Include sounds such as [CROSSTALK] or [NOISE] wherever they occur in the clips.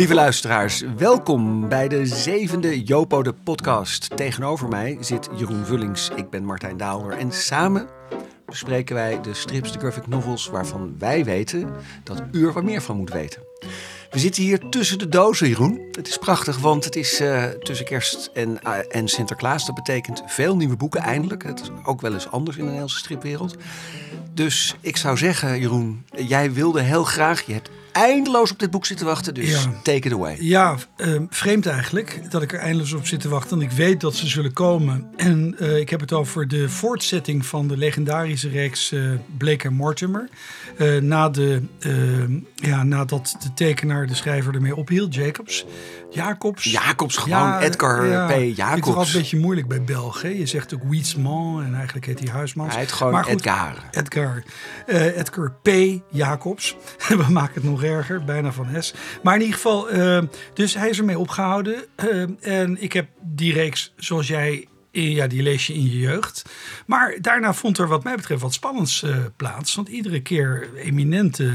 Lieve luisteraars, welkom bij de zevende Jopo de podcast. Tegenover mij zit Jeroen Vullings, ik ben Martijn Daalder en samen bespreken wij de strips, de graphic novels waarvan wij weten dat u er wat meer van moet weten. We zitten hier tussen de dozen, Jeroen. Het is prachtig, want het is uh, tussen kerst en, uh, en Sinterklaas. Dat betekent veel nieuwe boeken, eindelijk. Het is ook wel eens anders in de Nederlandse stripwereld. Dus ik zou zeggen, Jeroen, jij wilde heel graag, je hebt eindeloos op dit boek zitten wachten, dus ja. take it away. Ja, uh, vreemd eigenlijk dat ik er eindeloos op zit te wachten. Want ik weet dat ze zullen komen. En uh, ik heb het over de voortzetting van de legendarische reeks uh, Blake en Mortimer. na de, ja, nadat de tekenaar, de schrijver ermee ophield, Jacobs. Jacobs. Jacobs, gewoon ja, Edgar ja, P. Jacobs. Het is een beetje moeilijk bij Belgen. Je zegt ook Wietsman en eigenlijk heet hij Huismans. Hij heet gewoon maar goed, Edgar. Edgar. Edgar P. Jacobs. [LAUGHS] We maken het nog bijna van S. Maar in ieder geval, uh, dus hij is ermee opgehouden. Uh, en ik heb die reeks, zoals jij ja, die lees je in je jeugd. Maar daarna vond er wat mij betreft wat spannends uh, plaats. Want iedere keer eminente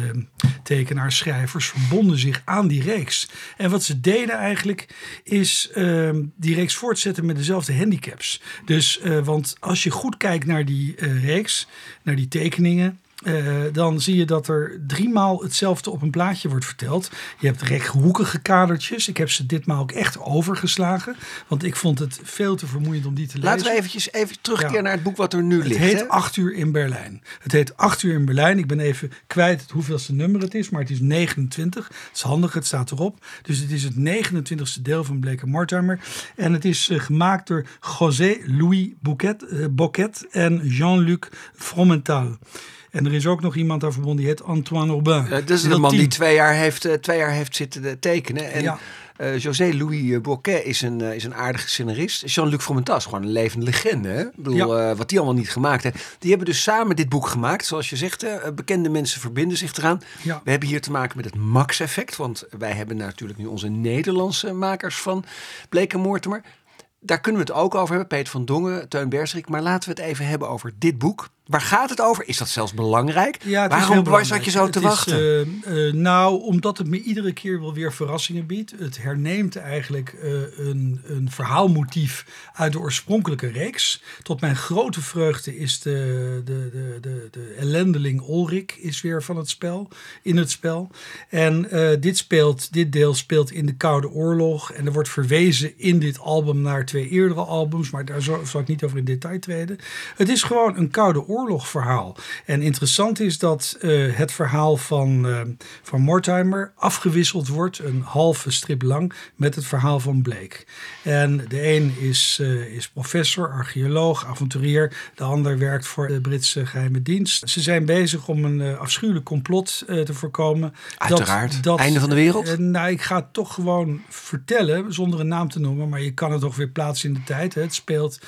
tekenaars, schrijvers verbonden zich aan die reeks. En wat ze deden eigenlijk is uh, die reeks voortzetten met dezelfde handicaps. Dus, uh, want als je goed kijkt naar die reeks, naar die tekeningen uh, dan zie je dat er driemaal hetzelfde op een plaatje wordt verteld. Je hebt rechthoekige kadertjes. Ik heb ze ditmaal ook echt overgeslagen. Want ik vond het veel te vermoeiend om die te lezen. Laten we eventjes even terugkeren ja. naar het boek wat er nu het ligt. Het heet 8 uur in Berlijn. Het heet 8 uur in Berlijn. Ik ben even kwijt hoeveelste nummer het is. Maar het is 29. Het is handig, het staat erop. Dus het is het 29ste deel van Blake Mortimer. En het is uh, gemaakt door José Louis Bouquet, uh, Bocquet en Jean-Luc Fromental. En er is ook nog iemand daar verbonden, die heet Antoine Aubin. Uh, dat is de man team. die twee jaar heeft, uh, twee jaar heeft zitten tekenen. En ja. uh, José Louis Bocquet is een, is een aardige scenarist. Jean-Luc Fromentas, gewoon een levende legende. Hè? Ik bedoel, ja. wat die allemaal niet gemaakt heeft. Die hebben dus samen dit boek gemaakt. Zoals je zegt, bekende mensen verbinden zich eraan. Ja. We hebben hier te maken met het Max-effect. Want wij hebben natuurlijk nu onze Nederlandse makers van Blake Mortimer. Daar kunnen we het ook over hebben. Peter van Dongen, Teun Bersrik. Maar laten we het even hebben over dit boek. Waar gaat het over? Is dat zelfs belangrijk? Ja, Waarom zat je zo te het wachten? Is, uh, uh, nou, omdat het me iedere keer wel weer verrassingen biedt. Het herneemt eigenlijk uh, een, een verhaalmotief uit de oorspronkelijke reeks. Tot mijn grote vreugde is de, de, de, de, de ellendeling Ulrik is weer van het spel, in het spel. En dit, speelt, dit deel speelt in de Koude Oorlog. En er wordt verwezen in dit album naar twee eerdere albums. Maar daar zal, zal ik niet over in detail treden. Het is gewoon een Koude Oorlog oorlogverhaal. En interessant is dat uh, het verhaal van, uh, van Mortimer afgewisseld wordt, een halve strip lang, met het verhaal van Blake. En de een is, uh, is professor, archeoloog, avonturier. De ander werkt voor de Britse geheime dienst. Ze zijn bezig om een afschuwelijk complot te voorkomen. Uiteraard. Dat, dat, Einde van de wereld? nou, ik ga het toch gewoon vertellen, zonder een naam te noemen. Maar je kan het toch weer plaatsen in de tijd. Hè. Het speelt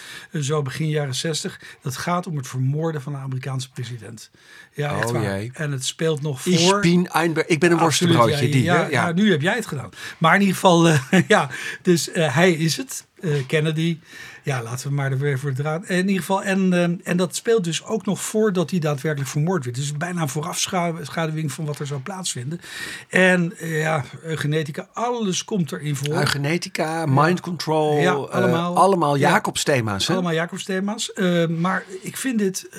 zo begin jaren 60. Dat gaat om het vermoorden van de Amerikaanse president. Ja, echt oh, waar. En het speelt nog voor. Ik ben, Einberg. ik ben een worstenbroodje. Ja, die, ja, ja, ja. nu heb jij het gedaan. Maar in ieder geval, uh, [LAUGHS] ja. Dus uh, hij is het. Uh, Kennedy. Ja, laten we maar er weer voor draad. In ieder geval, en, en dat speelt dus ook nog voordat hij daadwerkelijk vermoord werd. Dus bijna een voorafschaduwing van wat er zou plaatsvinden. En ja, eugenetica, alles komt erin voor. Eugenetica, mind control, ja, allemaal, allemaal Jacobsthema's. Allemaal Jacobsthema's. maar ik vind dit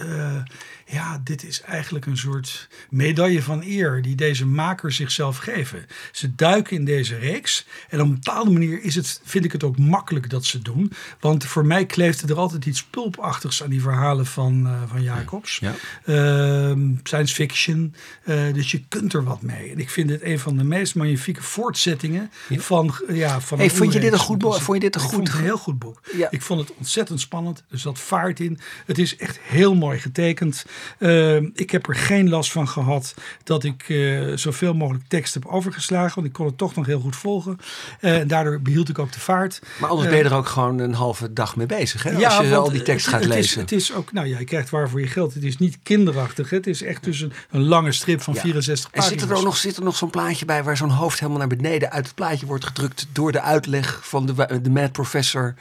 ja, dit is eigenlijk een soort medaille van eer die deze makers zichzelf geven. Ze duiken in deze reeks en op een bepaalde manier is het, vind ik het ook makkelijk dat ze doen. Want voor mij kleeft er altijd iets pulpachtigs aan die verhalen van, uh, van Jacobs. Ja. Uh, science fiction, uh, dus je kunt er wat mee. En ik vind het een van de meest magnifieke voortzettingen ja. van, ja, van hey, vond je dit een goed boek? Vond je dit een ik goed vond het een heel goed boek. Ja. Ik vond het ontzettend spannend. Er zat vaart in. Het is echt heel mooi getekend. Uh, ik heb er geen last van gehad dat ik uh, zoveel mogelijk tekst heb overgeslagen. Want ik kon het toch nog heel goed volgen. Uh, daardoor behield ik ook de vaart. Maar anders ben ben je er ook gewoon een halve dag mee bezig, hè? Als je al die tekst het- gaat het lezen. Is, het is ook, nou ja, je krijgt waarvoor je geld. Het is niet kinderachtig. hè. Het is echt dus een, een lange strip van Ja. 64 En zit pagina's. er ook nog, zit er nog zo'n plaatje bij waar zo'n hoofd helemaal naar beneden uit het plaatje wordt gedrukt door de uitleg van de, de mad professor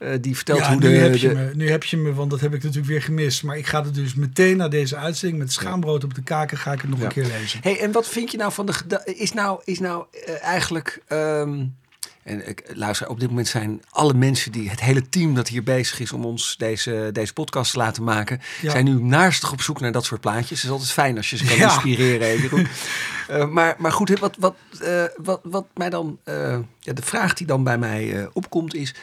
eh, die vertelt ja, hoe nu, de, heb je de- me, nu heb je me, want dat heb ik natuurlijk weer gemist. Maar ik ga het dus meteen na deze uitzending met schaambrood op de kaken ga ik het nog Ja. een keer lezen. Hey, en wat vind je nou van de is nou is nou eh, eigenlijk ehm, en ik luister op dit moment zijn alle mensen die het hele team dat hier bezig is om ons deze deze podcast te laten maken Ja. zijn nu naastig op zoek naar dat soort plaatjes. Het is altijd fijn als je ze kan Ja. inspireren. [LAUGHS] Eh, maar maar goed, wat wat wat wat mij dan ja, de vraag die dan bij mij opkomt is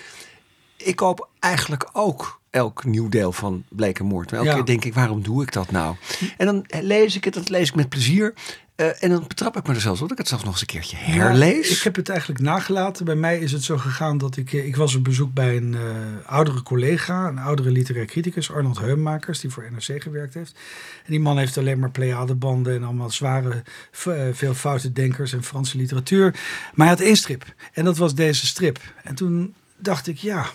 ik koop eigenlijk ook elk nieuw deel van Bleek en Moord. Maar elke Ja. keer denk ik, waarom doe ik dat nou? En dan lees ik het, dat lees ik met plezier. Eh, en dan betrap ik me er zelfs op dat ik het zelfs nog eens een keertje herlees. Ja, ik heb het eigenlijk nagelaten. Bij mij is het zo gegaan dat ik... eh, Ik was op bezoek bij een eh, oudere collega, een oudere literair criticus, Arnold Heumakers, die voor NRC gewerkt heeft. En die man heeft alleen maar Pleiadebanden en allemaal zware, veel foute denkers en Franse literatuur. Maar hij had één strip. En dat was deze strip. En toen dacht ik, ja,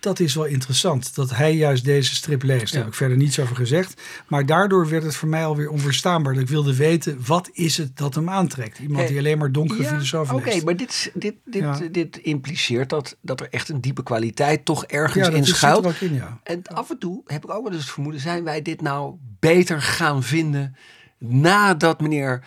dat is wel interessant. Dat hij juist deze strip leest. Daar heb ik verder niets over gezegd. Maar daardoor werd het voor mij alweer onverstaanbaar. Dat ik wilde weten, wat is het dat hem aantrekt? Iemand die alleen maar donkere Ja, filosofen Oké, leest. maar dit, dit, dit, Ja. dit impliceert dat, dat er echt een diepe kwaliteit toch ergens Ja, dat in schuilt. er in, ja. En af en toe heb ik ook wel eens het vermoeden, zijn wij dit nou beter gaan vinden nadat meneer...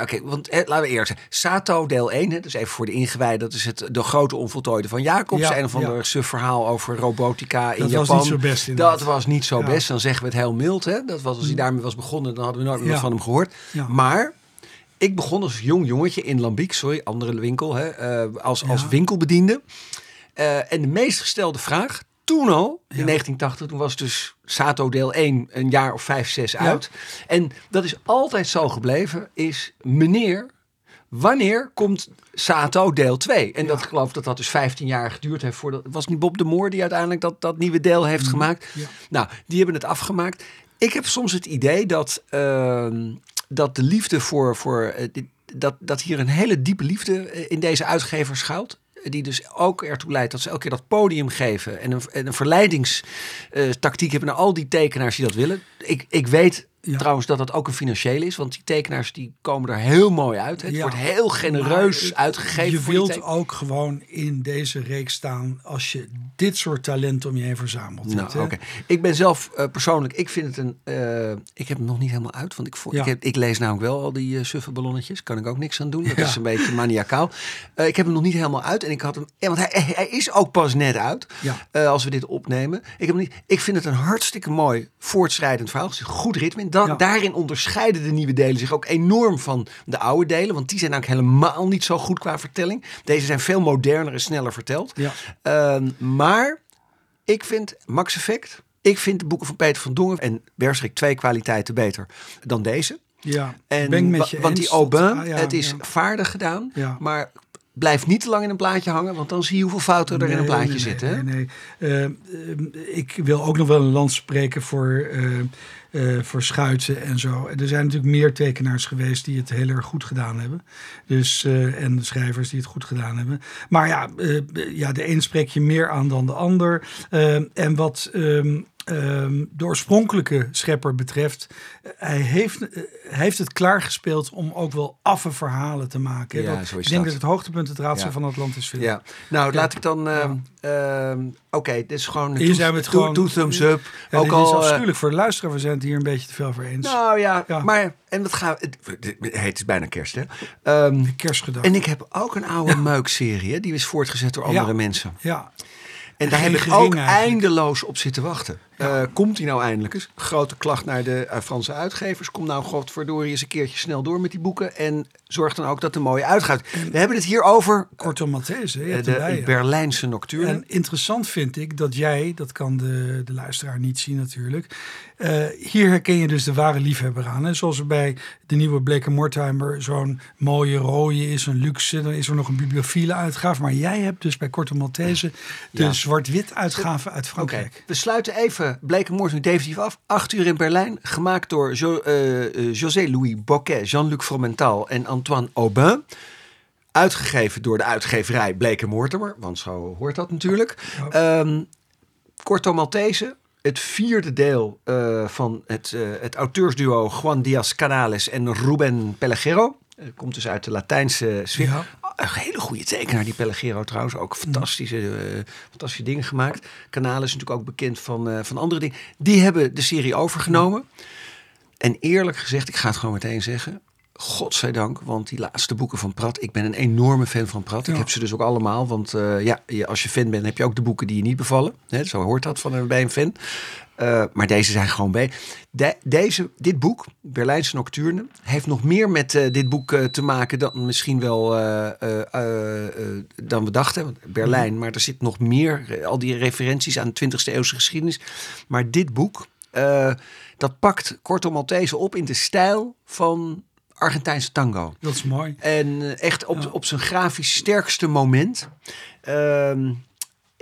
Oké, want hè, laten we eerst. Sato deel 1, hè, dus even voor de ingewijden. Dat is het, de grote onvoltooide van Jacobs. Ja, een of ander ja. verhaal over robotica in Dat was Japan. niet zo best, inderdaad. Dat was niet zo Ja. best. Dan zeggen we het heel mild. Hè? Dat was, als hij daarmee was begonnen, dan hadden we nooit meer van hem gehoord. Ja. Maar ik begon als jong jongetje in Lambiek, sorry, andere winkel, hè, eh, als, als winkelbediende. Eh, en de meest gestelde vraag, toen al, in Ja. 1980, toen was dus Sato deel 1 een jaar of 5, 6 uit. En dat is altijd zo gebleven, is meneer, wanneer komt Sato deel 2? En dat ik geloof dat dat dus 15 jaar geduurd heeft voordat... Was niet Bob de Moor die uiteindelijk dat, dat nieuwe deel heeft gemaakt. Ja. Nou, die hebben het afgemaakt. Ik heb soms het idee dat, ehm, dat de liefde voor... voor eh, dit- dat, dat hier een hele diepe liefde eh, in deze uitgever schuilt. Die dus ook ertoe leidt dat ze elke keer dat podium geven. En een, en een verleidingstactiek hebben naar al die tekenaars die dat willen. Ik, ik weet Ja. trouwens dat dat ook een financiële is. Want die tekenaars die komen er heel mooi uit. Het Ja. wordt heel genereus uitgegeven. Je voor wilt ook gewoon in deze reeks staan als je dit soort talent om je heen verzamelt. Nou, oké. Ik ben zelf eh, persoonlijk, ik vind het een. eh, ik heb hem nog niet helemaal uit, want ik, Ja. ik, heb, ik lees namelijk wel al die uh, suffe ballonnetjes. Kan ik ook niks aan doen. Dat is een beetje maniacaal. Eh, ik heb hem nog niet helemaal uit en ik had hem. want hij, hij is ook pas net uit. Eh, als we dit opnemen. Ik, heb niet, ik vind het een hartstikke mooi voortschrijdend verhaal. Er zit goed ritme Ja. Daarin onderscheiden de nieuwe delen zich ook enorm van de oude delen. Want die zijn ook helemaal niet zo goed qua vertelling. Deze zijn veel moderner en sneller verteld. Ja. Ehm, maar ik vind Max Effect, ik vind de boeken van Peter van Dongen en Berstrik twee kwaliteiten beter dan deze. Ja, En ben ik met je want die Aubin, ah, ja, het is vaardig gedaan, Ja. maar blijf niet te lang in een plaatje hangen, want dan zie je hoeveel fouten er in een plaatje nee, zitten. Nee, nee. Eh, ik wil ook nog wel een land spreken voor, eh, voor Schuiten en zo. Er zijn natuurlijk meer tekenaars geweest die het heel erg goed gedaan hebben. Dus, en schrijvers die het goed gedaan hebben. Maar ja, ja de een spreek je meer aan dan de ander. En wat... ehm, ehm, de oorspronkelijke schepper betreft, eh, hij heeft, eh, hij heeft het klaargespeeld om ook wel affe verhalen te maken. Ja, Dat- ik denk dat. dat het hoogtepunt het raadsel Ja. van Atlantis film. Ja, nou Ja. laat ik dan. ehm, ehm, Oké, dit is gewoon. Hier zijn we het gewoon- thumbs up. Ook dit al. is eh, afschuwelijk voor de luisteraar. We zijn het hier een beetje te veel voor eens. nou ja, maar en wat gaan we? Het, het is bijna kerst, hè? Kerstgedag. en ik heb ook een oude meuk-serie, die is voortgezet door andere mensen. ja, En daar heb ik ook eigenlijk. eindeloos op zitten wachten. Eh, komt hij nou eindelijk eens? Grote klacht naar de eh, Franse uitgevers. Kom nou godverdorie eens een keertje snel door met die boeken. En zorg dan ook dat er mooi uitgaat. We hebben het hier over kortom Matthäus. eh, hem bij de. Berlijnse nocturne. En interessant vind ik dat jij, dat kan de, de luisteraar niet zien natuurlijk. hier herken je dus de ware liefhebber aan. Hè? Zoals er bij de nieuwe Blake Mortimer zo'n mooie rode is, een luxe. Dan is er nog een bibliophile uitgave. Maar jij hebt dus bij Kortom Maltese de Ja. zwart-wit uitgave uit Frankrijk. we sluiten even Blekenmoord nu definitief af. Acht uur in Berlijn, gemaakt door jo, eh, eh, José-Louis Bocquet, Jean-Luc Fromental en Antoine Aubin. Uitgegeven door de uitgeverij Blake Mortimer, want zo hoort dat natuurlijk. Um, Corto Maltese, het vierde deel uh, van het, uh, het auteursduo Juan Diaz Canales en Ruben Pellegero. Uh, komt dus uit de Latijnse sfeer. Ja. Een hele goede tekenaar, die Pellegero trouwens. Ook fantastische, fantastische dingen gemaakt. Canales is natuurlijk ook bekend van, van andere dingen. Die hebben de serie overgenomen. En eerlijk gezegd, ik ga het gewoon meteen zeggen. Godzijdank, want die laatste boeken van Prat, ik ben een enorme fan van Prat. Ik heb ze dus ook allemaal, want uh, ja, als je fan bent, heb je ook de boeken die je niet bevallen. Zo hoort dat van, bij een fan. Uh, maar deze zijn gewoon bij. De, deze, dit boek, Berlijnse Nocturne, heeft nog meer met uh, dit boek te maken dan misschien wel dan we dachten. Berlijn, maar er zit nog meer, al die referenties aan de 20e eeuwse geschiedenis. Maar dit boek, dat pakt Corto Maltese op in de stijl van Argentijnse tango. Dat is mooi. En echt op, ja. op zijn grafisch sterkste moment. Um,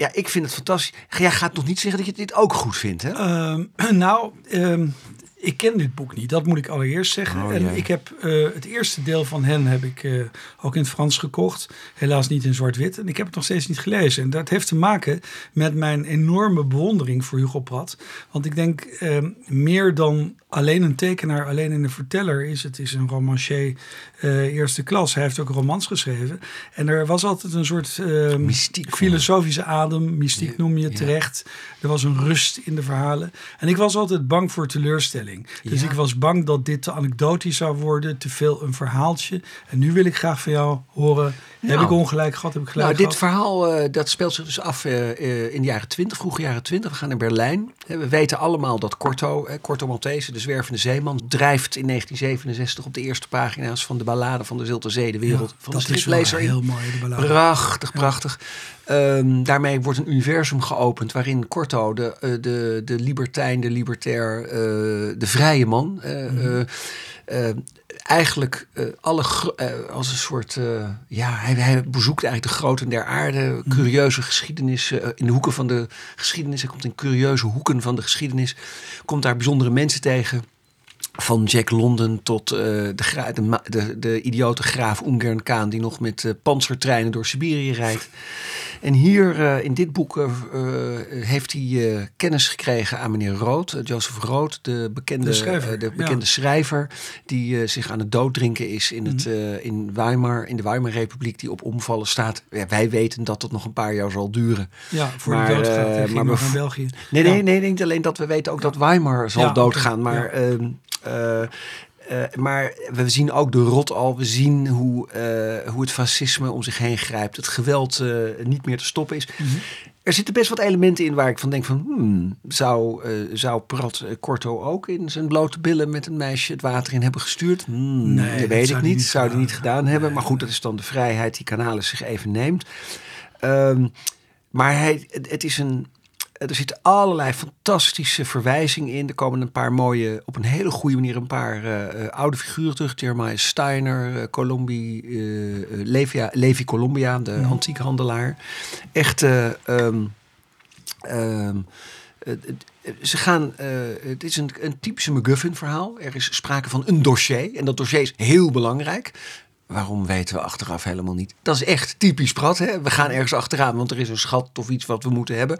ja, ik vind het fantastisch. Jij gaat nog niet zeggen dat je dit ook goed vindt, hè? Um, [CLEARS THROAT] nou, um, ik ken dit boek niet, dat moet ik allereerst zeggen. Oh, en ik heb uh, het eerste deel van hen heb ik uh, ook in het Frans gekocht. Helaas niet in zwart-wit. En ik heb het nog steeds niet gelezen. En dat heeft te maken met mijn enorme bewondering voor Hugo Pratt. Want ik denk uh, meer dan alleen een tekenaar, alleen een verteller is. Het is een romancier uh, eerste klas. Hij heeft ook romans geschreven. En er was altijd een soort uh, mystiek, filosofische adem. Mystiek noem je ja. terecht. Er was een rust in de verhalen. En ik was altijd bang voor teleurstelling. Dus Ja. ik was bang dat dit te anekdotisch zou worden, te veel een verhaaltje. En nu wil ik graag van jou horen. Heb Nou. ik ongelijk gehad? Heb ik gelijk Nou, dit verhaal uh, dat speelt zich dus af uh, uh, in de jaren 20, vroege jaren 20. We gaan naar Berlijn. We weten allemaal dat Corto, Corto Maltese, de zwervende zeeman, drijft in 1967 op de eerste pagina's van de ballade van de Zilte Zee, de wereld Ja, van dat de striplezer. heel mooi, de ballade. Prachtig, prachtig. Um, daarmee wordt een universum geopend waarin Corto, de, de, de libertijn, de libertair, de vrije man, uh, mm -hmm. eigenlijk alle als een soort, ja, hij, hij, bezoekt eigenlijk de groten der aarde, curieuze geschiedenis, in de hoeken van de geschiedenis, hij komt in curieuze hoeken van de geschiedenis, komt daar bijzondere mensen tegen. Van Jack London tot uh, de, de, de, de, idiote graaf Ungern Kaan... die nog met uh, panzertreinen door Siberië rijdt. En hier uh, in dit boek heeft hij kennis gekregen aan meneer Rood. Joseph Rood, de bekende de schrijver, de bekende ja. schrijver... die zich aan het dooddrinken is in, het, Mhm. in Weimar, in de Weimarrepubliek... die op omvallen staat. Ja, wij weten dat het nog een paar jaar zal duren. Ja, voor de dood gaat. Hij ging nog naar België. Nee, ja. nee, nee, niet alleen dat we weten ook dat Weimar zal doodgaan. Maar... Uh, uh, uh, maar we zien ook de rot al. We zien hoe, uh, hoe het fascisme om zich heen grijpt. Het geweld uh, niet meer te stoppen is. Mhm. Er zitten best wat elementen in waar ik van denk van... Hmm, zou, zou Prat Corto ook in zijn blote billen met een meisje het water in hebben gestuurd? Hmm, Nee, dat weet dat ik niet. niet zou hij niet gedaan hebben. Maar goed, dat is dan de vrijheid die Canales zich even neemt. Um, maar hij, het, het is een er zitten allerlei fantastische verwijzingen in. Er komen een paar mooie, op een hele goede manier, een paar uh, oude figuren terug. Jeremiah Steiner, uh, Colombi, uh, Levi, Levi Colombia, de mm. antiekhandelaar. Echt. Um, um, ze gaan, het is een, een typische McGuffin-verhaal. Er is sprake van een dossier. En dat dossier is heel belangrijk. Waarom weten we achteraf helemaal niet? Dat is echt typisch Prat. Hè? We gaan ergens achteraan, want er is een schat of iets wat we moeten hebben.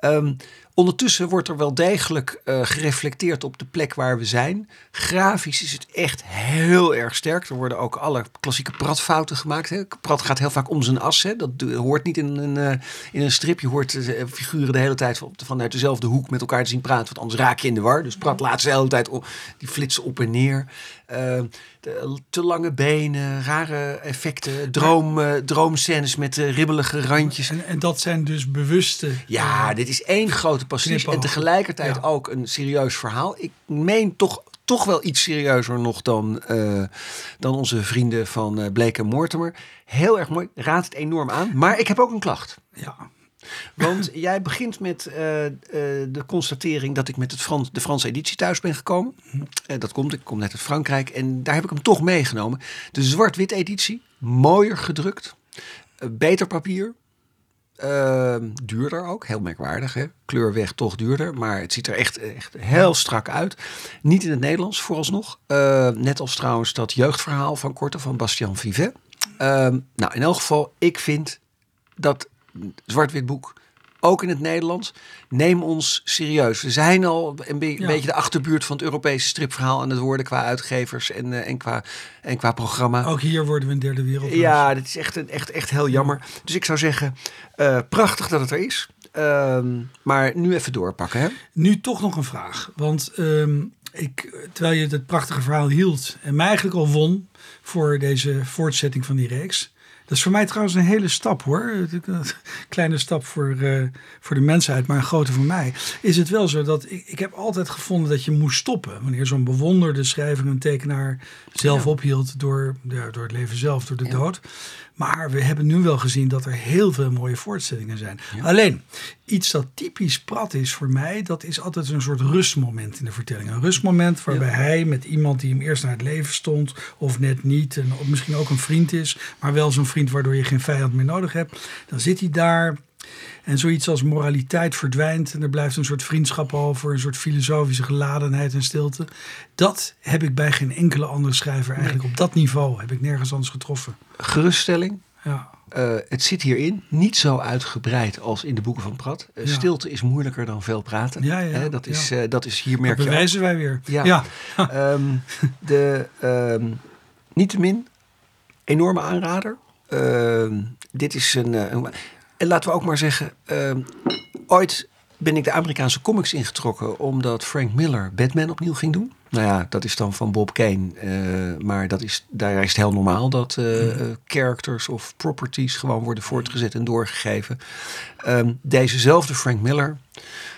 Um, ondertussen wordt er wel degelijk uh, gereflecteerd op de plek waar we zijn. Grafisch is het echt heel erg sterk. Er worden ook alle klassieke Prat-fouten gemaakt. Hè? Prat gaat heel vaak om zijn as. Dat hoort niet in een, uh, in een strip. Je hoort uh, figuren de hele tijd vanuit dezelfde hoek met elkaar te zien praten. Want anders raak je in de war. Dus Prat laat ze de hele tijd op, die flitsen op en neer. Uh, de, te lange benen, rare effecten, droom, uh, droomscènes met uh, ribbelige randjes. En, en, dat zijn dus bewuste. Ja, dit is één grote pastiche en tegelijkertijd ja. ook een serieus verhaal. Ik meen toch, toch wel iets serieuzer nog dan, uh, dan onze vrienden van uh, Blake en Mortimer. Heel erg mooi, raad het enorm aan. Maar ik heb ook een klacht. Ja. Want [LAUGHS] jij begint met uh, uh, de constatering dat ik met het Frans, de Franse editie thuis ben gekomen. Uh, dat komt, ik kom net uit Frankrijk en daar heb ik hem toch meegenomen. De zwart-wit editie, mooier gedrukt, beter papier. duurder ook, heel merkwaardig. Hè? Kleur weg, toch duurder. Maar het ziet er echt, echt heel strak uit. Niet in het Nederlands vooralsnog. net als trouwens dat jeugdverhaal van Korte van Bastian Vivet. Ehm, nou, in elk geval, ik vind dat zwart-wit boek ook in het Nederlands. Neem ons serieus. We zijn al een, be- Ja. beetje de achterbuurt van het Europese stripverhaal aan het worden qua uitgevers en, eh, en, qua, en qua programma. Ook hier worden we een derde wereld. Ja, dit is echt, een, echt, echt heel jammer. Dus ik zou zeggen, eh, prachtig dat het er is. Ehm, maar nu even doorpakken, hè? Nu toch nog een vraag. Want ehm, ik, terwijl je het prachtige verhaal hield en mij eigenlijk al won voor deze voortzetting van die reeks. Dat is voor mij trouwens een hele stap hoor. Een [LAUGHS] kleine stap voor, eh, voor de mensheid, maar een grote voor mij. Is het wel zo dat ik, ik heb altijd gevonden dat je moest stoppen. Wanneer zo'n bewonderde schrijver en tekenaar zelf Ja. ophield door, ja, door het leven zelf, door de Ja. dood. Maar we hebben nu wel gezien dat er heel veel mooie voortzettingen zijn. Alleen, iets dat typisch prat is voor mij, dat is altijd een soort rustmoment in de vertelling. Een rustmoment waarbij Ja. hij met iemand die hem eerst naar het leven stond, of net niet, en misschien ook een vriend is, maar wel zo'n vriend waardoor je geen vijand meer nodig hebt. Dan zit hij daar. En zoiets als moraliteit verdwijnt en er blijft een soort vriendschap over, een soort filosofische geladenheid en stilte. Dat heb ik bij geen enkele andere schrijver eigenlijk op dat niveau, heb ik nergens anders getroffen. Geruststelling. Ja. Eh, het zit hierin niet zo uitgebreid als in de boeken van Prat. Eh, Ja. Stilte is moeilijker dan veel praten. Ja, ja, dat, is, eh, dat is hier Dat merk je ook. bewijzen wij weer. Ja. [LAUGHS] Ehm, de, ehm, niettemin, enorme aanrader. Ehm, dit is een, een- En laten we ook maar zeggen, ehm, ooit ben ik de Amerikaanse comics ingetrokken omdat Frank Miller Batman opnieuw ging doen. Nou ja, dat is dan van Bob Kane. eh, maar dat is, daar is het heel normaal dat eh, characters of properties gewoon worden voortgezet en doorgegeven. Ehm, dezezelfde Frank Miller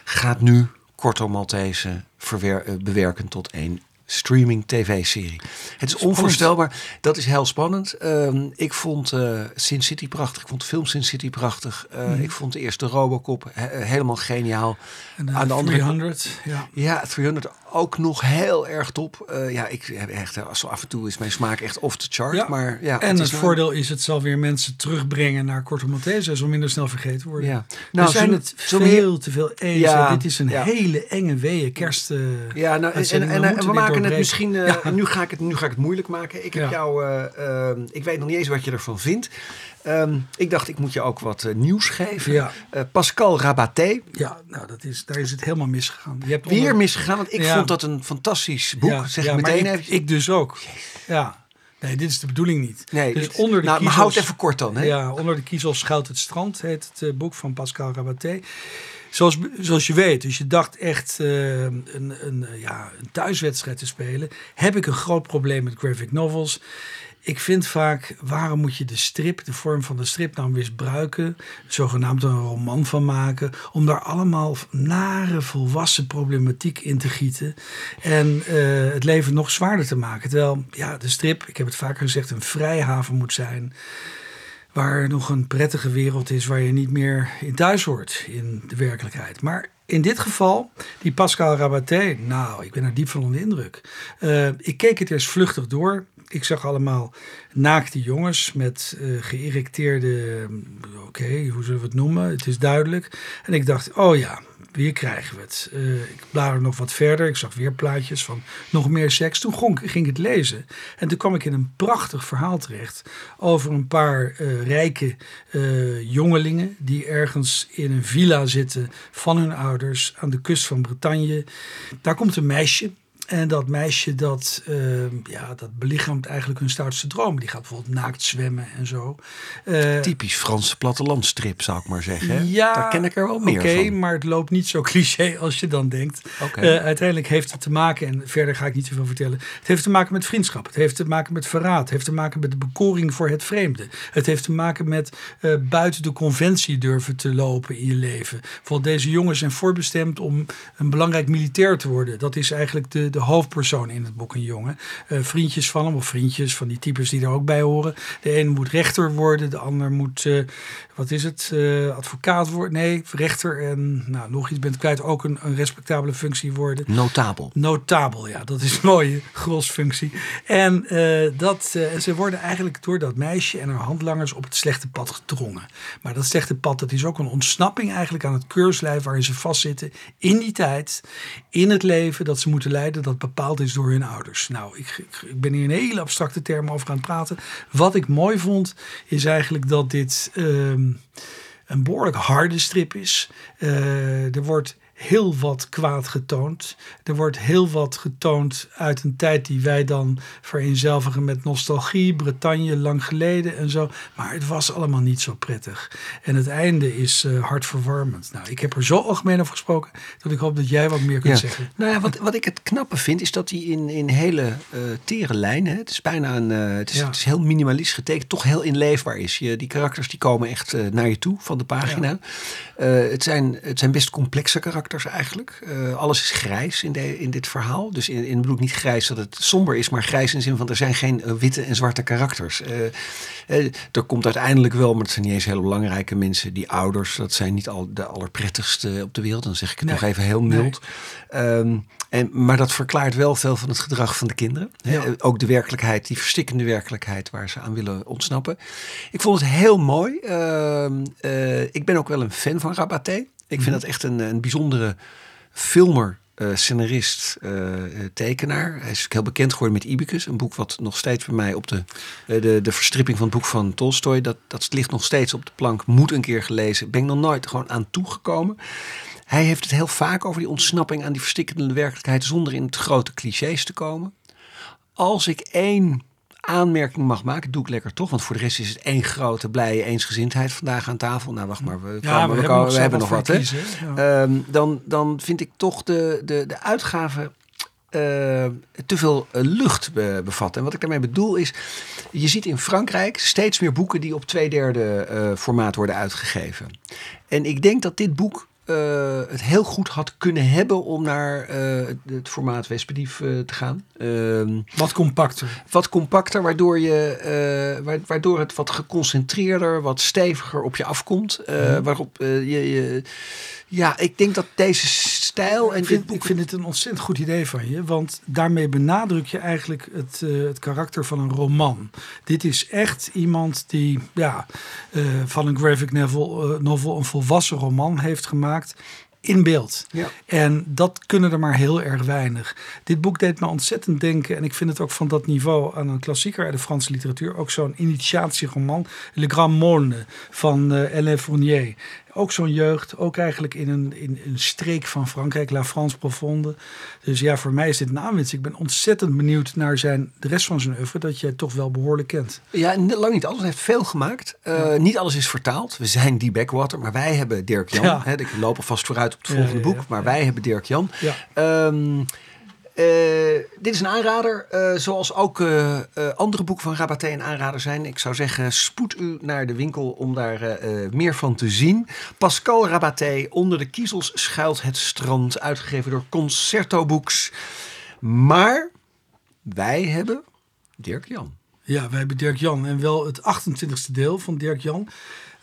gaat nu Corto Maltese eh, bewerken tot een streaming tv-serie. Het is onvoorstelbaar. Dat is heel spannend. Ehm, ik vond eh, Sin City prachtig. Ik vond de film Sin City prachtig. Eh, Mhm. Ik vond de eerste Robocop he- helemaal geniaal. En Aan de andere 300, ja. Ja, 300 ook nog heel erg top. Eh, ja, ik heb echt, eh, zo af en toe is mijn smaak echt off the chart. Ja. Maar ja, En het, nou- voordeel is, het zal weer mensen terugbrengen naar Corto Maltese. Zal minder snel vergeten worden. Ja. Nou, er zijn het veel te veel. Ja, Dit is een ja. hele enge weeën kerst. eh, Ja, nou, en, en, We en maken het misschien. eh, Ja. nu, ga ik het, nu ga ik het moeilijk maken. Ik heb jou. eh, eh, ik weet nog niet eens wat je ervan vindt. Ehm, ik dacht, ik moet je ook wat eh, nieuws geven. Ja. Eh, Pascal Rabaté. ja, nou, dat is, daar is het helemaal misgegaan. Je hebt Weer misgegaan, want ik Ja. vond dat een fantastisch boek. Ja, zeg meteen ik, even. ik dus ook. Ja. Nee, dit is de bedoeling niet. nee, dus dit- onder de nou, maar houd even kort dan. Hè? Ja, onder de kiezels schuilt het strand, heet het eh, boek van Pascal Rabaté. Zoals, zoals je weet, dus je dacht echt een, een, ja, een thuiswedstrijd te spelen, heb ik een groot probleem met graphic novels. Ik vind vaak, waarom moet je de strip, de vorm van de strip nou misbruiken, zogenaamd een roman van maken, om daar allemaal nare volwassen problematiek in te gieten en eh, het leven nog zwaarder te maken. Terwijl, ja, de strip, ik heb het vaker gezegd, een vrijhaven moet zijn waar nog een prettige wereld is waar je niet meer in thuis hoort in de werkelijkheid. Maar in dit geval, die Pascal Rabaté, nou, ik ben er diep van onder de indruk. Eh, ik keek het eerst vluchtig door. Ik zag allemaal naakte jongens met eh geïrriteerde, oké, hoe zullen we het noemen? Het is duidelijk. En ik dacht, oh ja, hier krijgen we het. Eh, ik blader nog wat verder. Ik zag weer plaatjes van nog meer seks. Toen gonk- ging ik het lezen. En toen kwam ik in een prachtig verhaal terecht. Over een paar eh, rijke eh, jongelingen. Die ergens in een villa zitten van hun ouders. Aan de kust van Bretagne. Daar komt een meisje. En dat meisje dat, eh, ja, dat belichaamt eigenlijk hun stoutste dromen. Die gaat bijvoorbeeld naakt zwemmen en zo. Eh, Typisch Franse plattelandstrip, zou ik maar zeggen. Ja, Daar ken ik er wel meer Oké, van. maar het loopt niet zo [LAUGHS] cliché als je dan denkt. Oké. Eh, uiteindelijk heeft het te maken, en verder ga ik niet zoveel vertellen. Het heeft te maken met vriendschap. Het heeft te maken met verraad. Het heeft te maken met de bekoring voor het vreemde. Het heeft te maken met eh, buiten de conventie durven te lopen in je leven. Bijvoorbeeld deze jongens zijn voorbestemd om een belangrijk militair te worden. Dat is eigenlijk de, de hoofdpersoon in het boek, een jongen. Eh, vriendjes van hem, of vriendjes van die types die er ook bij horen. De een moet rechter worden, de ander moet, eh, wat is het, eh, advocaat worden. Nee, rechter en nou, nog iets, bent kwijt, ook een, een respectabele functie worden. Notabel. Notabel, ja, dat is een mooie grosfunctie. En eh, dat, eh, ze worden eigenlijk door dat meisje en haar handlangers op het slechte pad gedrongen. Maar dat slechte pad, dat is ook een ontsnapping eigenlijk aan het keurslijf waarin ze vastzitten in die tijd, in het leven dat ze moeten leiden, dat bepaald is door hun ouders. Nou, ik, ik, ik ben hier in hele abstracte termen over aan het praten. Wat ik mooi vond, is eigenlijk dat dit ehm, een behoorlijk harde strip is. Uh, er wordt heel wat kwaad getoond. Er wordt heel wat getoond uit een tijd die wij dan vereenzelvigen met nostalgie, Bretagne lang geleden en zo. Maar het was allemaal niet zo prettig. En het einde is uh, hartverwarmend. Nou, ik heb er zo algemeen over gesproken dat ik hoop dat jij wat meer kunt zeggen. Nou ja, wat, wat ik het knappe vind is dat hij in, in hele uh, tere lijnen, het is bijna een, uh, het, is, ja. het is heel minimalistisch getekend, toch heel inleefbaar is. Je, die karakters die komen echt naar je toe van de pagina. Ja. het, zijn, het zijn best complexe karakters eigenlijk. Uh, alles is grijs in, de, in dit verhaal. Dus in, in bedoel niet grijs dat het somber is, maar grijs in de zin van er zijn geen uh, witte en zwarte karakters. Uh, er komt uiteindelijk wel, maar het zijn niet eens hele belangrijke mensen. Die ouders, dat zijn niet al de allerprettigste op de wereld. Dan zeg ik het nee. nog even heel mild. Nee. Um, en, maar dat verklaart wel veel van het gedrag van de kinderen. Ja. Ook de werkelijkheid, die verstikkende werkelijkheid waar ze aan willen ontsnappen. Ik vond het heel mooi. Uh, ik ben ook wel een fan van Rabaté. Ik vind dat echt een, een bijzondere filmer. Uh, scenarist, uh, tekenaar. Hij is heel bekend geworden met Ibicus. Een boek wat nog steeds bij mij op de, de, de verstripping van het boek van Tolstoy. Dat, dat ligt nog steeds op de plank. Moet een keer gelezen. Ben ik nog nooit gewoon aan toegekomen. Hij heeft het heel vaak over die ontsnapping aan die verstikkende werkelijkheid. Zonder in het grote clichés te komen. Als ik één aanmerking mag maken, doe ik lekker toch. Want voor de rest is het één grote blije eensgezindheid vandaag aan tafel. Nou, wacht maar, we, ja, we, nog, we hebben nog wat. Hè? Ja. Um, dan, dan vind ik toch de, de, de uitgave uh, te veel uh, lucht be bevat. En wat ik daarmee bedoel is, je ziet in Frankrijk steeds meer boeken die op twee derde uh, formaat worden uitgegeven. En ik denk dat dit boek uh, het heel goed had kunnen hebben om naar uh, het formaat Westbedief uh, te gaan. Uh, wat compacter. Wat compacter, waardoor, je, waardoor het wat geconcentreerder, wat steviger op je afkomt. Mm. Waarop je, je, Ja, ik denk dat deze stijl en ik vind, dit boek... Ik vind het een ontzettend goed idee van je. Want daarmee benadruk je eigenlijk het, het karakter van een roman. Dit is echt iemand die ja, van een graphic novel, novel een volwassen roman heeft gemaakt in beeld. Ja. En dat kunnen er maar heel erg weinig. Dit boek deed me ontzettend denken, en ik vind het ook van dat niveau aan een klassieker uit de Franse literatuur, ook zo'n initiatieroman, Le Grand Monde van uh, Alain Fournier. Ook zo'n jeugd, ook eigenlijk in een, in een streek van Frankrijk, La France Profonde. Dus ja, voor mij is dit een aanwinst. Ik ben ontzettend benieuwd naar zijn, de rest van zijn oeuvre, dat jij toch wel behoorlijk kent. Ja, lang niet alles. Hij heeft veel gemaakt. Uh, ja. Niet alles is vertaald. We zijn die Backwater, maar wij hebben Dirk Jan. Ja. Ik loop alvast vooruit op het volgende ja, boek, maar wij hebben Dirk Jan. Um, uh, dit is een aanrader, uh, zoals ook uh, andere boeken van Rabaté een aanrader zijn. Ik zou zeggen, spoed u naar de winkel om daar meer van te zien. Pascal Rabaté, Onder de kiezels schuilt het strand, uitgegeven door Concerto Books. Maar wij hebben Dirk Jan. Ja, wij hebben Dirk Jan en wel het 28e deel van Dirk Jan.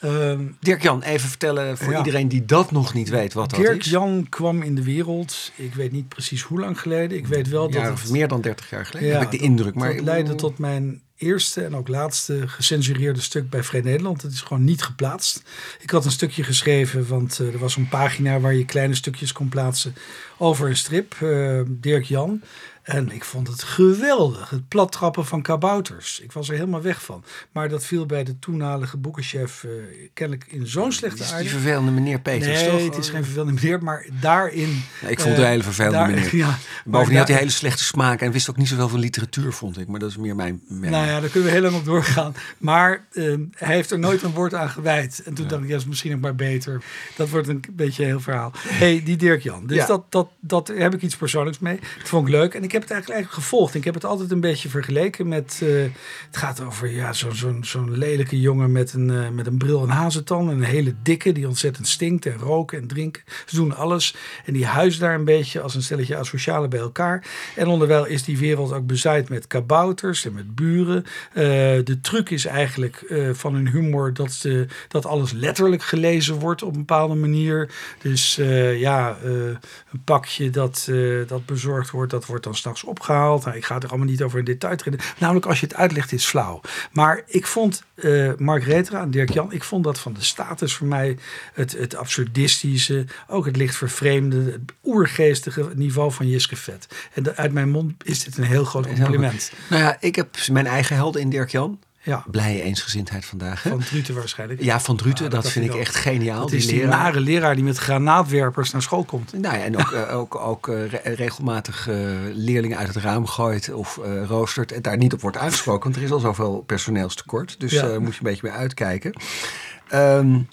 Um, Dirk Jan, even vertellen voor ja. iedereen die dat nog niet weet wat Dirk dat is. Dirk Jan kwam in de wereld, ik weet niet precies hoe lang geleden. Ik weet wel dat ja, het, meer dan 30 jaar geleden, ja, heb ik de indruk. Maar het leidde tot mijn eerste en ook laatste gecensureerde stuk bij Vrij Nederland. Het is gewoon niet geplaatst. Ik had een stukje geschreven, want uh, er was een pagina waar je kleine stukjes kon plaatsen over een strip, uh, Dirk Jan. En ik vond het geweldig. Het plattrappen van kabouters. Ik was er helemaal weg van. Maar dat viel bij de toenmalige boekenchef uh, kennelijk in zo'n slechte aarde. Die vervelende meneer Peters, nee, toch? het is geen vervelende meneer. Maar daarin... Ja, ik vond het een hele vervelende daar, meneer. [LAUGHS] Ja, Bovendien had hij hele slechte smaak. En wist ook niet zoveel van literatuur, vond ik. Maar dat is meer mijn... mijn nou ja, daar kunnen we heel lang op doorgaan. Maar uh, hij heeft er nooit een woord aan gewijd. En toen ja. dacht ik, ja, is misschien ook maar beter. Dat wordt een beetje een heel verhaal. hey, die Dirk Jan. Dus dat, dat, dat heb ik iets persoonlijks mee. Dat vond ik leuk. En ik heb het eigenlijk, gevolgd. Ik heb het altijd een beetje vergeleken met. Uh, het gaat over ja, zo'n zo, zo lelijke jongen met een, uh, met een bril en hazentan. En een hele dikke die ontzettend stinkt en roken en drinken. Ze doen alles. En die huist daar een beetje als een stelletje asocialen bij elkaar. En onderwijl is die wereld ook bezaaid met kabouters en met buren. Uh, de truc is eigenlijk van hun humor dat, ze, dat alles letterlijk gelezen wordt op een bepaalde manier. Dus ja, een pakje dat, dat bezorgd wordt, dat wordt dan s'nachts opgehaald. Nou, ik ga er allemaal niet over in detail treden. Namelijk, als je het uitlegt, is flauw. Maar ik vond uh, Mark Retra en Dirk Jan, ik vond dat van de status voor mij het, het absurdistische, ook het licht vervreemde, het oergeestige niveau van Jiske Vet. En uit mijn mond is dit een heel groot compliment. Nou ja, ik heb mijn eigen helden in Dirk Jan. Ja. Blije eensgezindheid vandaag. Hè? Van Druten waarschijnlijk. Ja, van Druten. dat, vind ik echt geniaal. Die is die nare leraar die met granaatwerpers naar school komt. Nou ja, en ook, uh, ook, ook uh, regelmatig uh, leerlingen uit het raam gooit of roostert. En daar niet op wordt uitgesproken. Want er is al zoveel personeelstekort. Dus ja. moet je een beetje mee uitkijken. Um,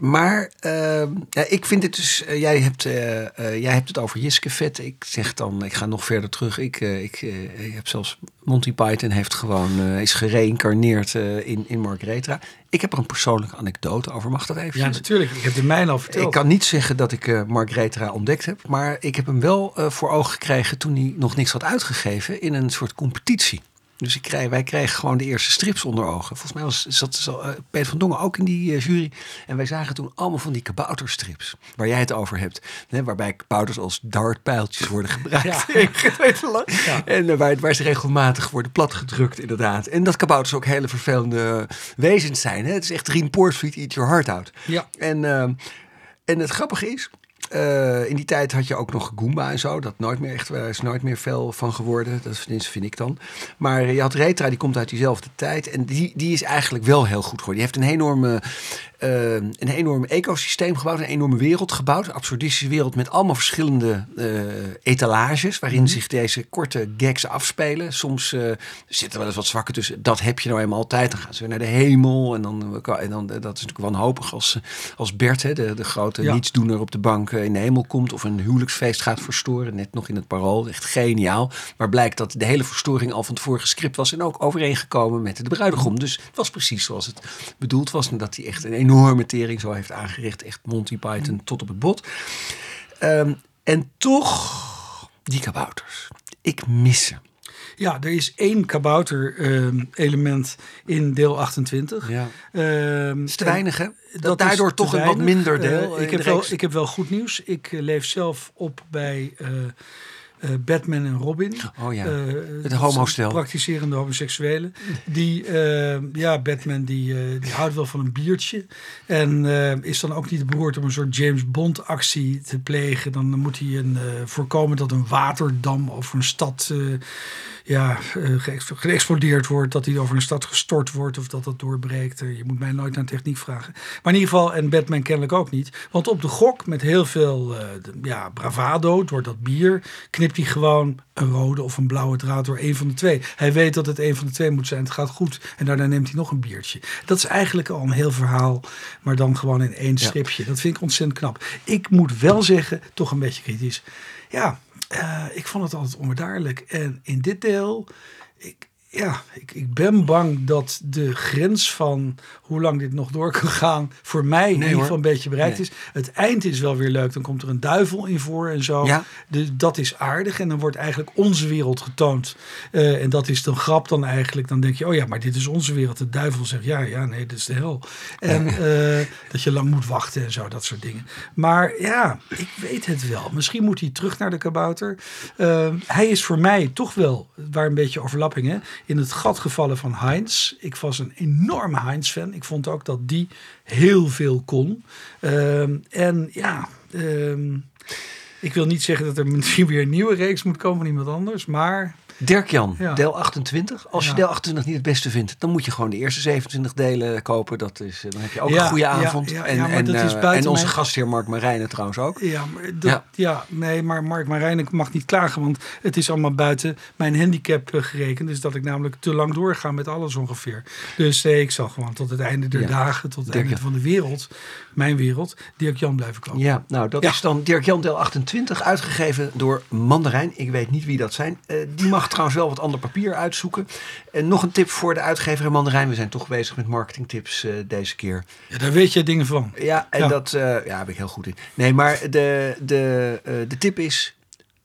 maar uh, ja, ik vind het dus. Uh, jij, hebt, uh, jij hebt het over Jiske Vet. Ik zeg dan, ik ga nog verder terug. Ik, ik, ik heb zelfs Monty Python heeft gewoon is gereïncarneerd in, in Mark Retra. Ik heb er een persoonlijke anekdote over. Mag dat even? Ja, natuurlijk. Ik heb de mijne al verteld. Ik kan niet zeggen dat ik Mark Retra ontdekt heb. Maar ik heb hem wel voor ogen gekregen toen hij nog niks had uitgegeven in een soort competitie. Dus ik krijg, wij kregen gewoon de eerste strips onder ogen. Volgens mij was, zat uh, Peter van Dongen ook in die uh, jury. En wij zagen toen allemaal van die kabouterstrips. Waar jij het over hebt. Hè, waarbij kabouters als dartpijltjes worden gebruikt. Ja. [LAUGHS] En uh, waar, waar, ze regelmatig worden platgedrukt inderdaad. En dat kabouters ook hele vervelende wezens zijn. Hè. Het is echt Rien Poortvliet, eat your heart out. Ja. En, en het grappige is... Uh, in die tijd had je ook nog Goomba en zo. Dat nooit meer echt, er is nooit meer veel van geworden. Dat is, vind ik dan. Maar je had Retra, die komt uit diezelfde tijd. En die, die is eigenlijk wel heel goed geworden. Die heeft een enorme uh, een enorm ecosysteem gebouwd, een enorme wereld gebouwd. Een absurdistische wereld met allemaal verschillende uh, etalages waarin mhm. zich deze korte gags afspelen. Soms uh, zitten er wel eens wat zwakken tussen. Dat heb je nou eenmaal altijd. Dan gaan ze weer naar de hemel en dan, en dan dat is natuurlijk wanhopig als, als Bert, hè, de, de grote ja. nietsdoener op de bank in de hemel komt of een huwelijksfeest gaat verstoren. Net nog in het parool. Echt geniaal. Maar blijkt dat de hele verstoring al van tevoren gescript was en ook overeengekomen met de bruidegom. Dus het was precies zoals het bedoeld was. En dat hij echt een enorm enorme tering zo heeft aangericht. Echt Monty Python tot op het bot. Um, en toch, die kabouters. Ik mis ze. Ja, er is één kabouter-element uh, in deel 28. Ja. Uh, is te weinig, hè? Dat daardoor toch een wat minder deel. Uh, ik, heb wel, ik heb wel goed nieuws. Ik leef zelf op bij Batman en Robin. Oh ja, uh, het homostel. Praktiserende homoseksuelen. Die, uh, ja, Batman die, die houdt wel van een biertje. En is dan ook niet beroerd om een soort James Bond actie te plegen. Dan moet hij een, voorkomen dat een waterdam over een stad ja, geëxplodeerd wordt. Dat hij over een stad gestort wordt of dat dat doorbreekt. je moet mij nooit naar techniek vragen. Maar in ieder geval, en Batman kennelijk ook niet. Want op de gok met heel veel ja, bravado door dat bier knipt hij gewoon een rode of een blauwe draad door een van de twee. Hij weet dat het een van de twee moet zijn. Het gaat goed. En daarna neemt hij nog een biertje. Dat is eigenlijk al een heel verhaal, maar dan gewoon in één stripje. Dat vind ik ontzettend knap. Ik moet wel zeggen, toch een beetje kritisch. Ja, uh, ik vond het altijd onbedaarlijk. En in dit deel, ja, ik, ik ben bang dat de grens van hoe lang dit nog door kan gaan, voor mij in ieder geval een beetje bereikt is. Het eind is wel weer leuk. Dan komt er een duivel in voor en zo. Ja. De, dat is aardig. En dan wordt eigenlijk onze wereld getoond. Uh, en dat is dan grap dan eigenlijk. Dan denk je, oh ja, maar dit is onze wereld. De duivel zegt, ja, ja, nee, dit is de hel. En uh, [LAUGHS] dat je lang moet wachten en zo, dat soort dingen. Maar ja, ik weet het wel. Misschien moet hij terug naar de kabouter. Uh, hij is voor mij toch wel, waar een beetje overlappingen in het gat gevallen van Heinz. Ik was een enorme Heinz-fan. Ik vond ook dat die heel veel kon. Ehm, en ja, ehm, ik wil niet zeggen dat er [LAUGHS] misschien weer een nieuwe reeks moet komen van iemand anders. Maar Dirk-Jan, deel 28. Als je deel 28 niet het beste vindt, dan moet je gewoon de eerste 27 delen kopen. Dat is, eh, dan heb je ook een goede avond. en, en, uh, en onze gastheer Mark Marijnen trouwens ook. Ja, maar dat, ja. nee, maar Mark Marijnen mag niet klagen, want het is allemaal buiten mijn handicap uh, gerekend. Dus dat ik namelijk te lang doorga met alles ongeveer. Dus ik zal gewoon tot het einde der dagen, tot het einde van de wereld, mijn wereld, Dirk-Jan blijven komen. Ja, nou dat is dan Dirk-Jan deel 28, uitgegeven door Mandarijn. Ik weet niet wie dat zijn. die mag trouwens wel wat ander papier uitzoeken. En nog een tip voor de uitgever en Mandarijn. We zijn toch bezig met marketingtips uh, deze keer. Ja, daar weet je dingen van. Ja, en dat uh, ja, ben ik heel goed in. Nee, maar de, de, uh, de tip is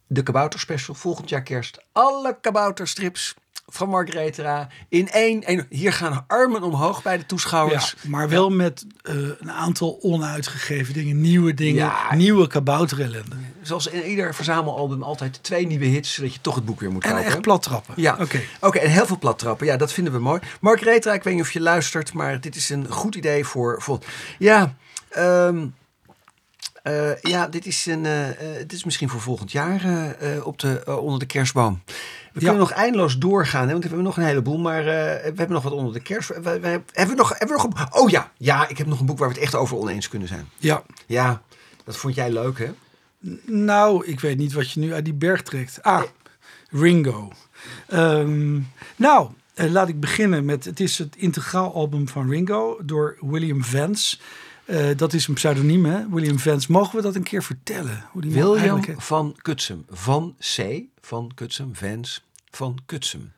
de kabouter special. Volgend jaar kerst. Alle kabouterstrips van Margaretha in één, één. Hier gaan armen omhoog bij de toeschouwers. Ja, maar wel met uh, een aantal onuitgegeven dingen, nieuwe dingen, ja. nieuwe kabouterellende. Zoals in ieder verzamelalbum altijd twee nieuwe hits, zodat je toch het boek weer moet En kopen. echt plat trappen. Ja, Oké. oké. en heel veel plattrappen. Ja, dat vinden we mooi. Mark Retra, ik weet niet of je luistert, maar dit is een goed idee voor... voor ja, ehm, eh, ja, dit is, een, eh, eh, dit is misschien voor volgend jaar op de, onder de kerstboom. We kunnen nog eindeloos doorgaan, hè, want we hebben nog een heleboel, maar we hebben nog wat onder de kerst. We, we- hebben, we nog, hebben we nog een, Oh ja, ja, ik heb nog een boek waar we het echt over oneens kunnen zijn. Ja. Ja, dat vond jij leuk, hè? Nou, ik weet niet wat je nu uit die berg trekt. Ah, Ringo. Ehm, nou, eh, laat ik beginnen met... Het is het integraal album van Ringo door William Vance. Eh, dat is een pseudoniem, hè? William Vance. Mogen we dat een keer vertellen? Hoe die man William van Kutsum. Van C, van Kutsum, Vans, van Kutsum.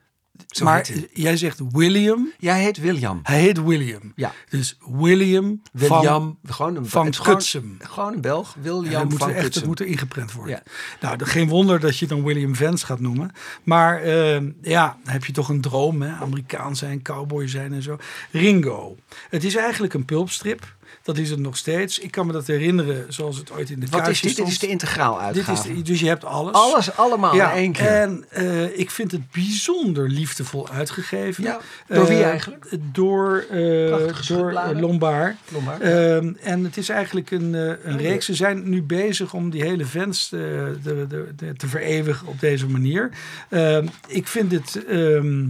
Zo Maar jij zegt William. Jij heet William. Hij heet William. Ja. Dus William, William, van... gewoon een, van het gewoon-. Gewoon een Belg. William moet van echt, Kutsum. moet er ingeprent worden. Ja. Nou, geen wonder dat je dan William Vance gaat noemen. Maar eh, ja, dan heb je toch een droom, hè? Amerikaan zijn, cowboy zijn en zo. Ringo. Het is eigenlijk een pulpstrip. Dat is het nog steeds. Ik kan me dat herinneren zoals het ooit in de Wat is dit? Dit is de integraal Dit is uitgave. de- dus je hebt alles. Alles allemaal in één keer. En eh, ik vind het bijzonder liefdevol uitgegeven. Ja, door wie Eh, eigenlijk? Door, eh, door Lombard. Lombard. Ehm, en het is eigenlijk een, een reeks. Ze zijn nu bezig om die hele fans eh, de, de, de- te vereeuwigen op deze manier. Ehm, ik vind het, ehm,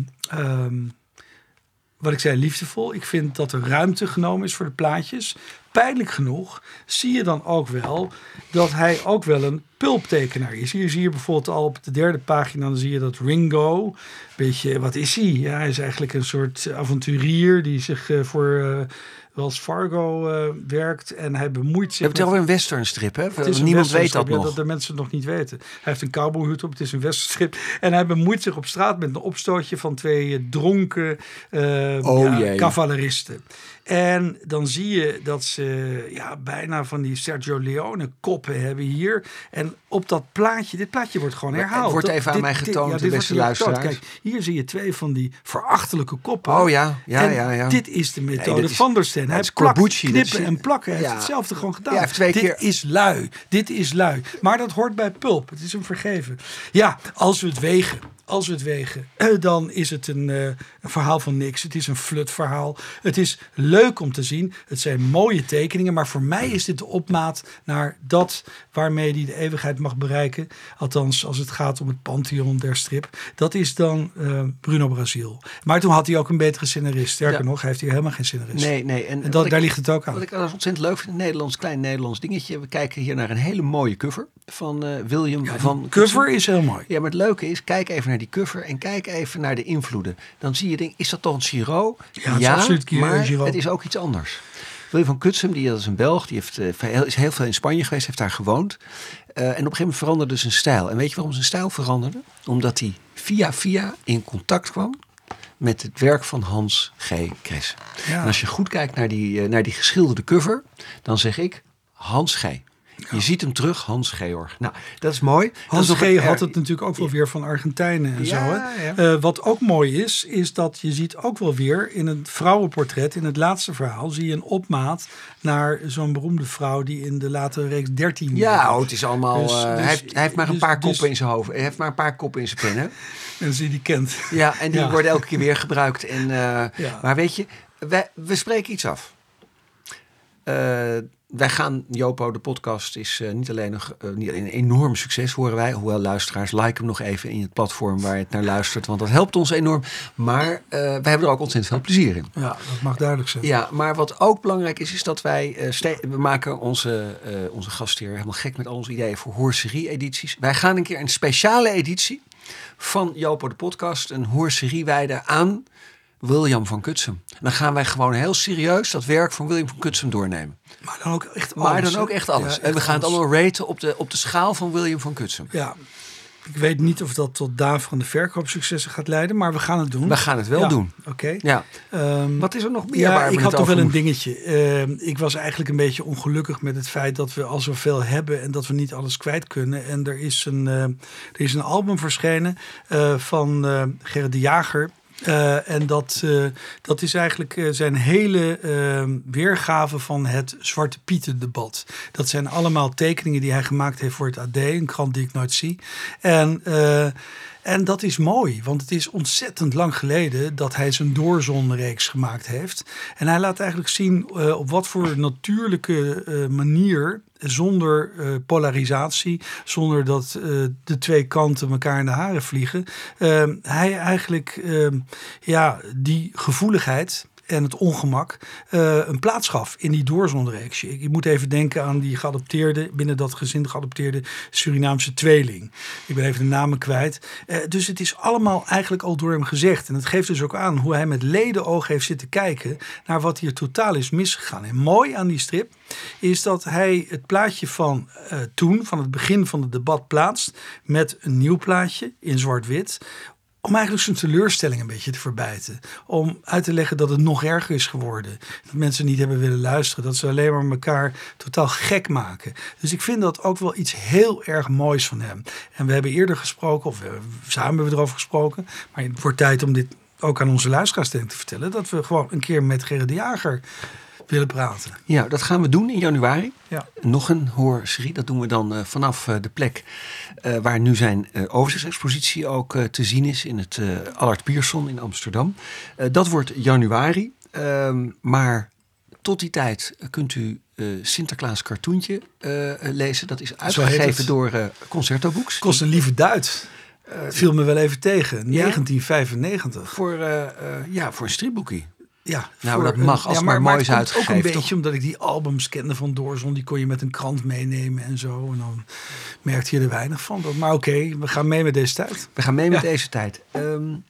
wat ik zei, liefdevol. Ik vind dat er ruimte genomen is voor de plaatjes. Pijnlijk genoeg zie je dan ook wel dat hij ook wel een pulptekenaar is. Hier zie je bijvoorbeeld al op de derde pagina, dan zie je dat Ringo, beetje, wat is hij? Ja, hij is eigenlijk een soort avonturier die zich eh, voor eh, Wells Fargo eh, werkt en hij bemoeit Je zich hebt het over een westernstrip, hè? het is Niemand weet dat ja, nog. Dat de mensen het nog niet weten. Hij heeft een cowboyhoed op, het is een westernstrip. En hij bemoeit zich op straat met een opstootje van twee dronken eh Oh ja, cavaleristen. En dan zie je dat ze ja, bijna van die Sergio Leone koppen hebben hier. En op dat plaatje, dit plaatje wordt gewoon Het herhaald. wordt Dat- even aan dit- mij dit- getoond, ja, de beste wordt getoond. luisteraars. Kijk, hier zie je twee van die verachtelijke koppen. Oh ja, ja, en ja. ja. dit is de methode van der Steen. dat Hij plakt, knippen is- en plakken. Hij Ja. heeft hetzelfde gewoon gedaan. Ja, hij heeft twee dit keer- is lui. Dit is lui. Maar dat hoort bij pulp. Het is hem vergeven. Ja, als we het wegen. Als we het wegen, [CLEARS THROAT] dan is het een, eh, een verhaal van niks. Het is een flut verhaal. Het is leuk om te zien. Het zijn mooie tekeningen. Maar voor mij is dit de opmaat naar dat waarmee hij de eeuwigheid mag bereiken. Althans, als het gaat om het pantheon der strip. Dat is dan eh, Bruno Brazil. Maar toen had hij ook een betere scenarist. Sterker Ja. nog, hij heeft hier helemaal geen scenarist. Nee, nee. En, dat, ik- daar ligt het ook aan. Wat ik ontzettend leuk vind, een Nederlands, klein Nederlands dingetje. We kijken hier naar een hele mooie cover van eh, William Ja, van cover is heel mooi. Ja, maar het leuke is, kijk even naar die cover en kijk even naar de invloeden. Dan zie je, denk, is dat toch een Giro? Ja, het is absoluut maar Giro. het is ook iets anders. William van Kutsum, die dat is een Belg, die heeft, eh, heel- is heel veel in Spanje geweest, heeft daar gewoond. Eh, en op een gegeven moment veranderde zijn stijl. En weet je waarom zijn stijl veranderde? Omdat hij via via in contact kwam met het werk van Hans G. Kres. Ja. En als je goed kijkt naar die, eh, naar die geschilderde cover, dan zeg ik Hans G. Je ziet hem terug, Hans Georg. Nou, dat is mooi. Hans is nog G. een- had het natuurlijk ook wel weer van Argentijnen en Ja, zo. Hè? ja. Eh, wat ook mooi is, is dat je ziet ook wel weer in het vrouwenportret, in het laatste verhaal, zie je een opmaat naar zo'n beroemde vrouw die in de latere reeks 13 Ja, oh, het is allemaal. Dus- eh, dus- hij, heeft, hij heeft maar een dus- paar dus- koppen in zijn hoofd. Hij heeft maar een paar koppen in zijn pen. Hè? [LAUGHS] En ze die kent. Ja, en die Ja. worden elke keer weer gebruikt. En, eh, Ja. Maar weet je, wij, we spreken iets af. Eh, wij gaan, Jopo, de podcast is eh, niet, alleen een, eh, niet alleen een enorm succes, horen wij. Hoewel luisteraars, like hem nog even in het platform waar je het naar luistert. Want dat helpt ons enorm. Maar eh, wij hebben er ook ontzettend veel plezier in. Ja, dat mag duidelijk zijn. Ja, maar wat ook belangrijk is, is dat wij we maken onze, onze gastheer helemaal gek met al onze ideeën voor hoorserie-edities. Wij gaan een keer een speciale editie van Jopo de podcast, een hoorserie wijden aan William van Kutsum. En dan gaan wij gewoon heel serieus dat werk van William van Kutsum doornemen. Maar dan ook echt alles. Maar dan ook echt alles. Ja, en we gaan het allemaal raten op de, op de schaal van William van Kutsum. Ja, ik weet niet of dat tot daverende verkoopsuccessen gaat leiden, maar we gaan het doen. We gaan het wel Ja, doen. Oké. Ja. Ehm, Wat is er nog meer Ja, waar we ik had toch wel een dingetje. Ehm, ik was eigenlijk een beetje ongelukkig met het feit dat we al zoveel hebben en dat we niet alles kwijt kunnen. En er is een, eh, er is een album verschenen eh, van eh Gerrit de Jager. Uh, en dat, uh, dat is eigenlijk uh, zijn hele ehm, weergave van het Zwarte Pieten debat. Dat zijn allemaal tekeningen die hij gemaakt heeft voor het AD, een krant die ik nooit zie. En en dat is mooi, want het is ontzettend lang geleden dat hij zijn doorzonreeks gemaakt heeft. En hij laat eigenlijk zien uh, op wat voor natuurlijke uh, manier, zonder uh, polarisatie, zonder dat de twee kanten elkaar in de haren vliegen, hij eigenlijk ja, die gevoeligheid en het ongemak uh, een plaats gaf in die doorzonreeks. Je, moet even denken aan die geadopteerde, binnen dat gezin geadopteerde Surinaamse tweeling. Ik ben even de namen kwijt. Uh, dus het is allemaal eigenlijk al door hem gezegd. En het geeft dus ook aan hoe hij met ledenoog heeft zitten kijken naar wat hier totaal is misgegaan. En mooi aan die strip is dat hij het plaatje van uh, toen, van het begin van het debat, plaatst met een nieuw plaatje in zwart-wit om eigenlijk zijn teleurstelling een beetje te verbijten. Om uit te leggen dat het nog erger is geworden. Dat mensen niet hebben willen luisteren. Dat ze alleen maar elkaar totaal gek maken. Dus ik vind dat ook wel iets heel erg moois van hem. En we hebben eerder gesproken, of samen hebben we erover gesproken. Maar het wordt tijd om dit ook aan onze luisteraars te vertellen. Dat we gewoon een keer met Gerrit de Jager willen praten. Ja, dat gaan we doen in januari. Ja. Nog een hoorserie. Dat doen we dan uh, vanaf uh, de plek uh, waar nu zijn overzichtsexpositie ook te zien is. In het Allard Pierson in Amsterdam. dat wordt januari. Ehm, maar tot die tijd kunt u Sinterklaas cartoontje lezen. Dat is uitgegeven door Concerto Books. Kost een lieve duit. Het viel me wel even tegen. 1995. Voor, ja, voor een stripboekie. Ja, nou, dat mag als ja, maar, maar mooi is uitgegeven. Ook een beetje omdat ik die albums kende van Doorzon. Die kon je met een krant meenemen en zo. En dan merkte je er weinig van. Maar oké, okay, we gaan mee met deze tijd. We gaan mee met deze tijd. Um,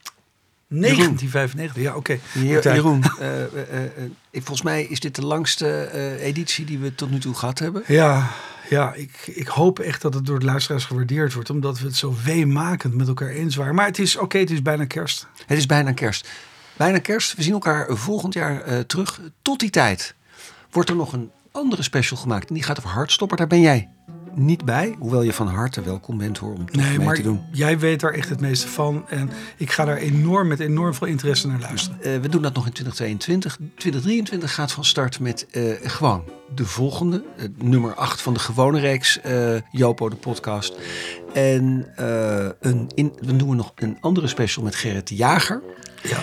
1995, ja oké. Okay. Jeroen, uh, uh, uh, volgens mij is dit de langste editie die we tot nu toe gehad hebben. Ja, ja ik, ik hoop echt dat het door de luisteraars gewaardeerd wordt. Omdat we het zo weemakend met elkaar eens waren. Maar het is oké, okay, het is bijna kerst. Het is bijna kerst. Bijna kerst. We zien elkaar volgend jaar uh, terug. Tot die tijd wordt er nog een andere special gemaakt. En die gaat over Hartstopper. Daar ben jij niet bij. Hoewel je van harte welkom bent hoor, om nee, mee te doen. Jij weet daar echt het meeste van. En ik ga daar enorm met enorm veel interesse naar luisteren. Uh, we doen dat nog in 2022. 2023 gaat van start met uh, gewoon de volgende. nummer 8 van de gewone reeks. Jopo, de podcast. En een in, dan doen we nog een andere special met Gerrit de Jager. Ja.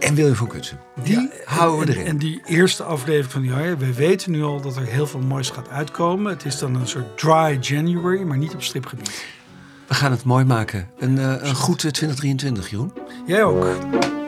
En William van Kutsen. Die ja, houden we erin. En die eerste aflevering van die jaar, we weten nu al dat er heel veel moois gaat uitkomen. Het is dan een soort dry January, maar niet op stripgebied. We gaan het mooi maken. Een, uh, een goed 2023, Jeroen. Jij ook.